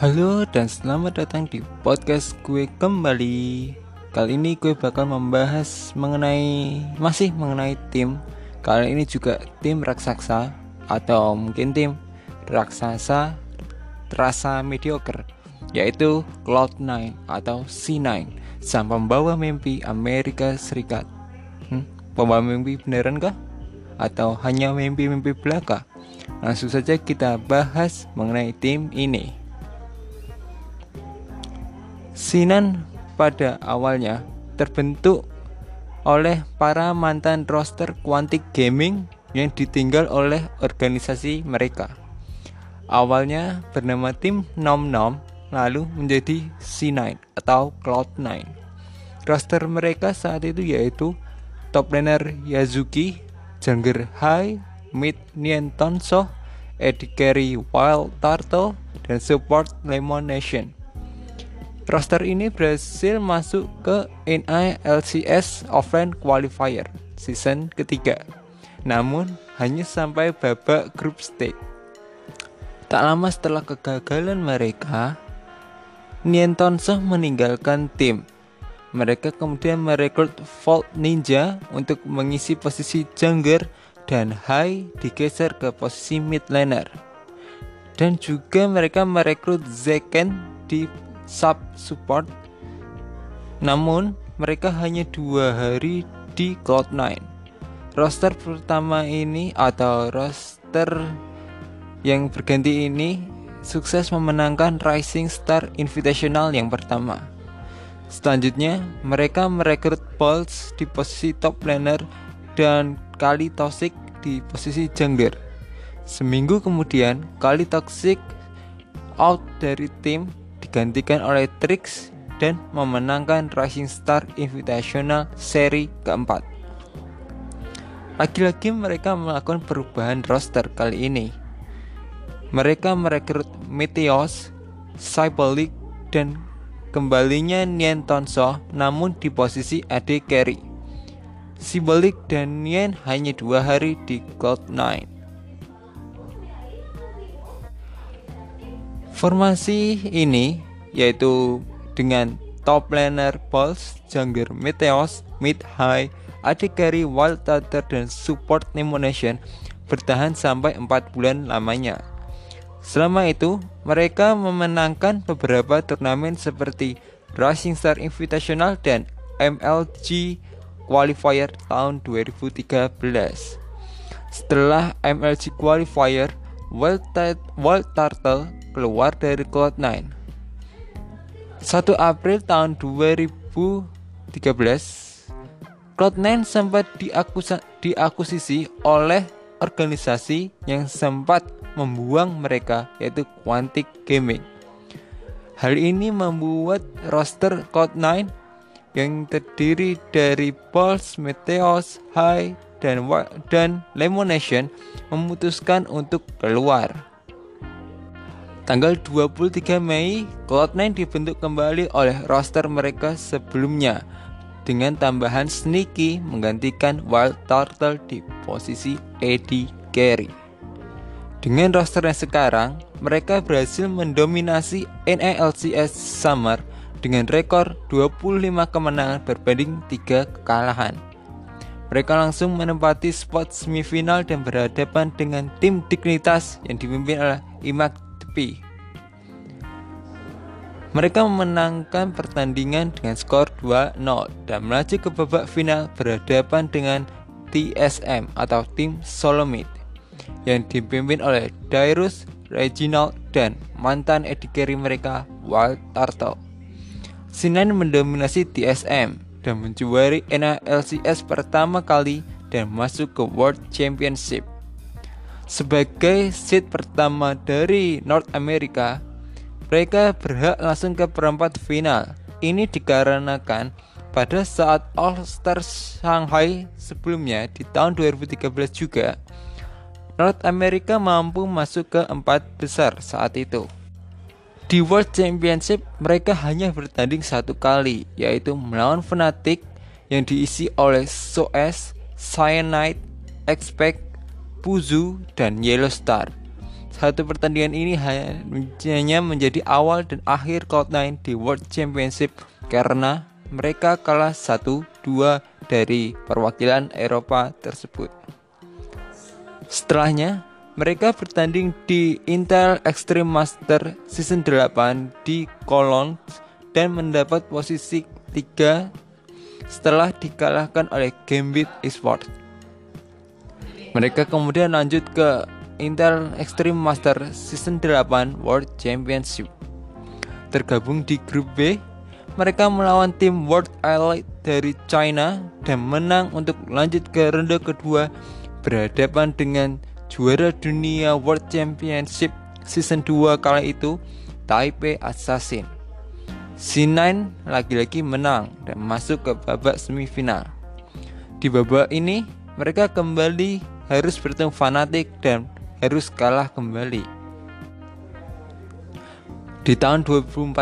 Halo dan selamat datang di podcast gue kembali Kali ini gue bakal membahas mengenai Masih mengenai tim Kali ini juga tim raksasa Atau mungkin tim raksasa terasa mediocre Yaitu Cloud9 atau C9 Sang pembawa mimpi Amerika Serikat hmm? Pembawa mimpi beneran kah? Atau hanya mimpi-mimpi belaka? Langsung saja kita bahas mengenai tim ini. Sinan pada awalnya terbentuk oleh para mantan roster Quantic Gaming yang ditinggal oleh organisasi mereka. Awalnya bernama tim Nom Nom, lalu menjadi C9 atau Cloud9. Roster mereka saat itu yaitu top laner Yazuki, jungler Hai, mid Nien Tonso, Eddie Carey Wild Turtle, dan support Lemon Nation. Roster ini berhasil masuk ke NILCS Offline Qualifier season ketiga, namun hanya sampai babak grup stage. Tak lama setelah kegagalan mereka, Nien Tonso meninggalkan tim. Mereka kemudian merekrut Volt Ninja untuk mengisi posisi jungler dan Hai digeser ke posisi mid laner. Dan juga mereka merekrut Zeken di sub support. Namun mereka hanya dua hari di Cloud9. Roster pertama ini atau roster yang berganti ini sukses memenangkan Rising Star Invitational yang pertama. Selanjutnya, mereka merekrut Pulse di posisi top laner dan Kali Toxic di posisi jungler. Seminggu kemudian, Kali Toxic out dari tim digantikan oleh Trix dan memenangkan Rising Star Invitational seri keempat. Lagi-lagi mereka melakukan perubahan roster kali ini. Mereka merekrut Meteos, Cyberleague, dan kembalinya Nien Tonso namun di posisi AD Carry. Simbolik dan Nien hanya dua hari di Cloud9. Formasi ini yaitu dengan top laner Pulse, jungler Meteos, mid high, AD carry Wild Tather dan support Nemonation bertahan sampai 4 bulan lamanya. Selama itu, mereka memenangkan beberapa turnamen seperti Rising Star Invitational dan MLG Qualifier tahun 2013. Setelah MLG Qualifier, Wild, Wild Turtle keluar dari Cloud9. 1 April tahun 2013, Cloud9 sempat diakusa, diakusisi oleh organisasi yang sempat membuang mereka yaitu Quantic Gaming. Hal ini membuat roster Cloud9 yang terdiri dari Pulse, Meteos, High, dan dan Lemonation memutuskan untuk keluar. Tanggal 23 Mei, Cloud9 dibentuk kembali oleh roster mereka sebelumnya dengan tambahan Sneaky menggantikan Wild Turtle di posisi Eddie Carey. Dengan roster yang sekarang, mereka berhasil mendominasi NALCS Summer dengan rekor 25 kemenangan berbanding 3 kekalahan. Mereka langsung menempati spot semifinal dan berhadapan dengan tim Dignitas yang dipimpin oleh Imak Tepi. Mereka memenangkan pertandingan dengan skor 2-0 dan melaju ke babak final berhadapan dengan TSM atau tim Solomid yang dipimpin oleh Dairus, Reginald, dan mantan edikeri mereka Wild Turtle. Sinan mendominasi TSM dan menjuari NALCS pertama kali dan masuk ke World Championship. Sebagai seed pertama dari North America, mereka berhak langsung ke perempat final. Ini dikarenakan pada saat All Star Shanghai sebelumnya di tahun 2013 juga, North America mampu masuk ke empat besar saat itu. Di World Championship mereka hanya bertanding satu kali yaitu melawan Fnatic yang diisi oleh SOS, Cyanide, Expect, Puzu, dan Yellow Star. satu pertandingan ini hanya menjadi awal dan akhir Cloud9 di World Championship karena mereka kalah 1-2 dari perwakilan Eropa tersebut. Setelahnya, mereka bertanding di Intel Extreme Master Season 8 di Cologne dan mendapat posisi 3 setelah dikalahkan oleh Gambit Esports. Mereka kemudian lanjut ke Intel Extreme Master Season 8 World Championship. Tergabung di grup B, mereka melawan tim World Elite dari China dan menang untuk lanjut ke ronde kedua berhadapan dengan juara dunia World Championship Season 2 kali itu Taipei Assassin. C9 lagi-lagi menang dan masuk ke babak semifinal. Di babak ini, mereka kembali harus bertemu Fanatic dan harus kalah kembali. Di tahun 2014,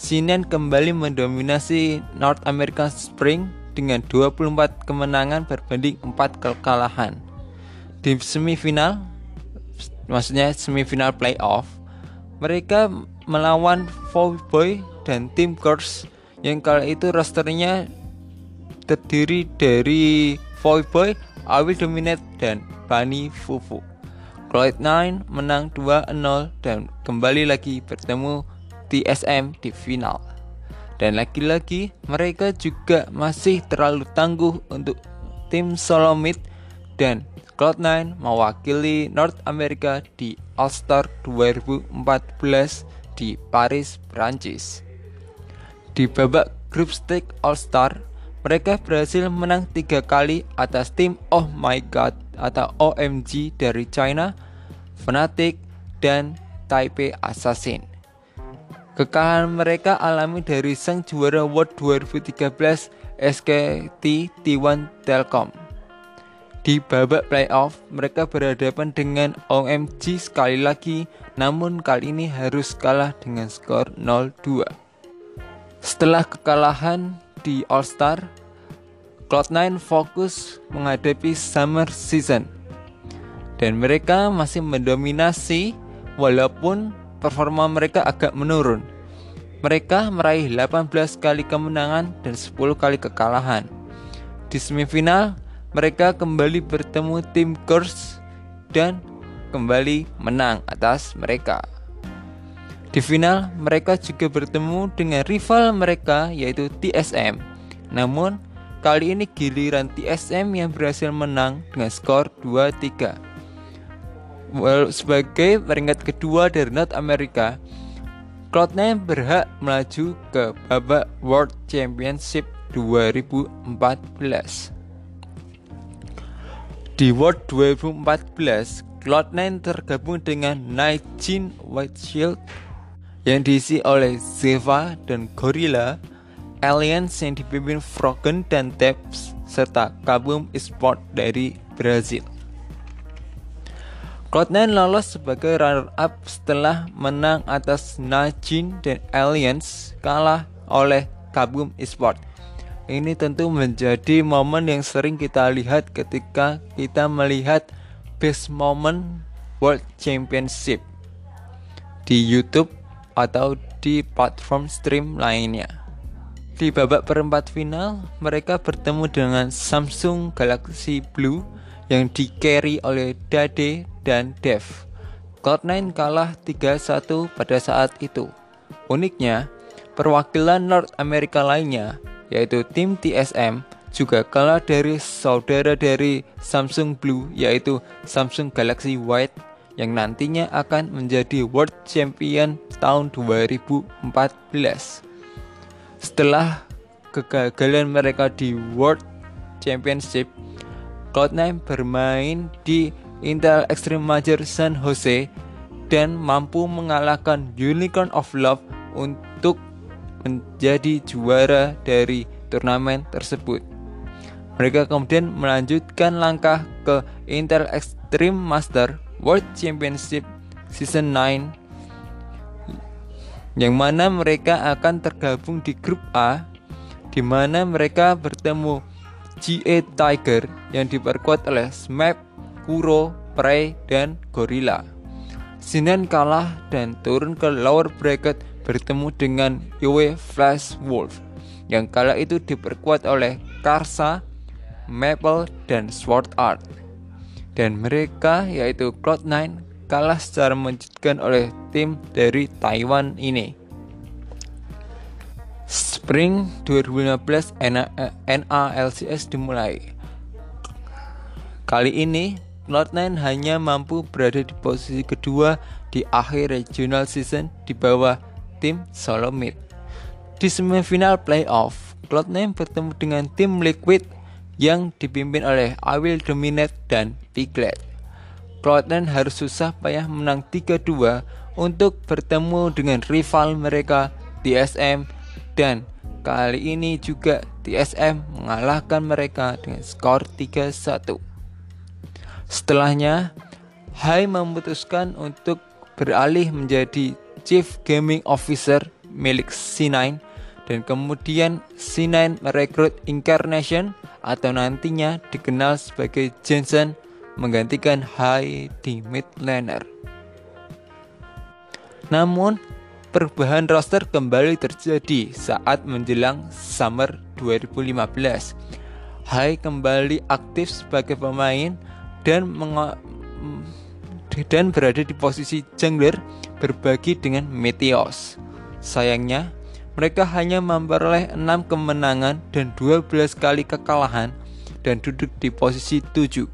C9 kembali mendominasi North American Spring dengan 24 kemenangan berbanding 4 kekalahan. Di semifinal, maksudnya semifinal playoff, mereka melawan Boy dan tim Curse yang kala itu rosternya terdiri dari Boy, Awil Dominate, dan Bani Fufu. Cloud9 menang 2-0 dan kembali lagi bertemu TSM di final. Dan lagi-lagi mereka juga masih terlalu tangguh untuk tim Solomid dan Cloud9 mewakili North America di All-Star 2014 di Paris, Prancis. Di babak grup stage All-Star, mereka berhasil menang tiga kali atas tim Oh My God atau OMG dari China, Fnatic, dan Taipei Assassin. Kekalahan mereka alami dari sang juara World 2013 SKT T1 Telkom. Di babak playoff, mereka berhadapan dengan OMG sekali lagi, namun kali ini harus kalah dengan skor 0-2. Setelah kekalahan di All Star, Cloud9 fokus menghadapi summer season dan mereka masih mendominasi walaupun performa mereka agak menurun. Mereka meraih 18 kali kemenangan dan 10 kali kekalahan. Di semifinal, mereka kembali bertemu tim Curse dan kembali menang atas mereka. Di final, mereka juga bertemu dengan rival mereka yaitu TSM. Namun, kali ini giliran TSM yang berhasil menang dengan skor 2-3 sebagai peringkat kedua dari North America, Cloud9 berhak melaju ke babak World Championship 2014. Di World 2014, Cloud9 tergabung dengan Nightjin White Shield yang diisi oleh Zeva dan Gorilla, Alliance yang dipimpin Frogen dan Taps, serta Kabum Esport dari Brazil. Cloud9 lolos sebagai runner-up setelah menang atas Najin dan Alliance kalah oleh Kabum Esport. Ini tentu menjadi momen yang sering kita lihat ketika kita melihat best moment World Championship di YouTube atau di platform stream lainnya. Di babak perempat final, mereka bertemu dengan Samsung Galaxy Blue yang di carry oleh Dade dan Dev. Cloud9 kalah 3-1 pada saat itu. Uniknya, perwakilan North America lainnya, yaitu tim TSM, juga kalah dari saudara dari Samsung Blue, yaitu Samsung Galaxy White, yang nantinya akan menjadi World Champion tahun 2014. Setelah kegagalan mereka di World Championship, Cloud9 bermain di Intel Extreme Major San Jose dan mampu mengalahkan Unicorn of Love untuk menjadi juara dari turnamen tersebut. Mereka kemudian melanjutkan langkah ke Intel Extreme Master World Championship Season 9 yang mana mereka akan tergabung di grup A di mana mereka bertemu GA Tiger yang diperkuat oleh Smap, Kuro, Prey, dan Gorilla. Sinan kalah dan turun ke lower bracket bertemu dengan Yue Flash Wolf yang kala itu diperkuat oleh Karsa, Maple, dan Sword Art. Dan mereka yaitu Cloud9 kalah secara mengejutkan oleh tim dari Taiwan ini. Spring 2015 NALCS dimulai. Kali ini Cloud9 hanya mampu berada di posisi kedua di akhir regional season di bawah tim Solomid. Di semifinal playoff, Cloud9 bertemu dengan tim Liquid yang dipimpin oleh I Will Dominate dan Piglet. Cloud9 harus susah payah menang 3-2 untuk bertemu dengan rival mereka TSM dan kali ini juga TSM mengalahkan mereka dengan skor 3-1. Setelahnya, Hai memutuskan untuk beralih menjadi Chief Gaming Officer milik C9 dan kemudian C9 merekrut Incarnation atau nantinya dikenal sebagai Jensen menggantikan Hai di mid laner. Namun, perubahan roster kembali terjadi saat menjelang summer 2015. Hai kembali aktif sebagai pemain dan dan berada di posisi jungler berbagi dengan Meteos. Sayangnya, mereka hanya memperoleh 6 kemenangan dan 12 kali kekalahan dan duduk di posisi 7.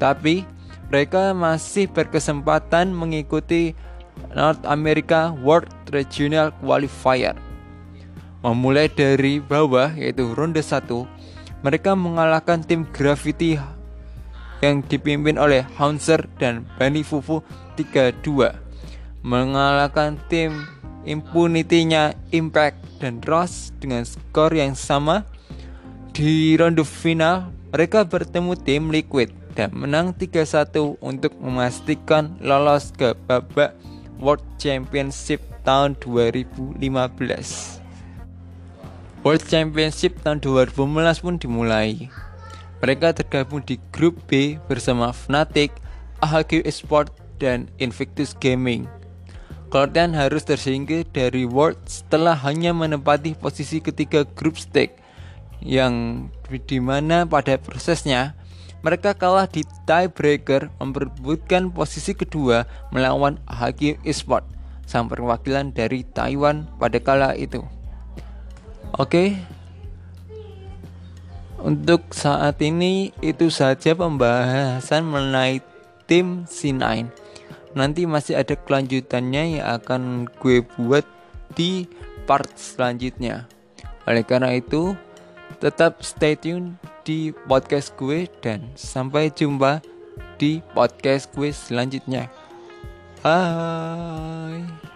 Tapi, mereka masih berkesempatan mengikuti North America World Regional Qualifier. Memulai dari bawah yaitu ronde 1, mereka mengalahkan tim Gravity yang dipimpin oleh Haunser dan Bani Fufu 3-2 mengalahkan tim Impunity-nya Impact dan Ross dengan skor yang sama. Di ronde final, mereka bertemu tim Liquid dan menang 3-1 untuk memastikan lolos ke babak World Championship tahun 2015. World Championship tahun 2015 pun dimulai. Mereka tergabung di grup B bersama Fnatic, AHQ Esport, dan Invictus Gaming. Cloud9 harus tersingkir dari World setelah hanya menempati posisi ketiga grup stage yang di mana pada prosesnya mereka kalah di tiebreaker memperebutkan posisi kedua melawan HQ Esport sang perwakilan dari Taiwan pada kala itu. Oke. Untuk saat ini itu saja pembahasan mengenai tim C9 nanti masih ada kelanjutannya yang akan gue buat di part selanjutnya. Oleh karena itu, tetap stay tune di podcast gue dan sampai jumpa di podcast gue selanjutnya. Bye.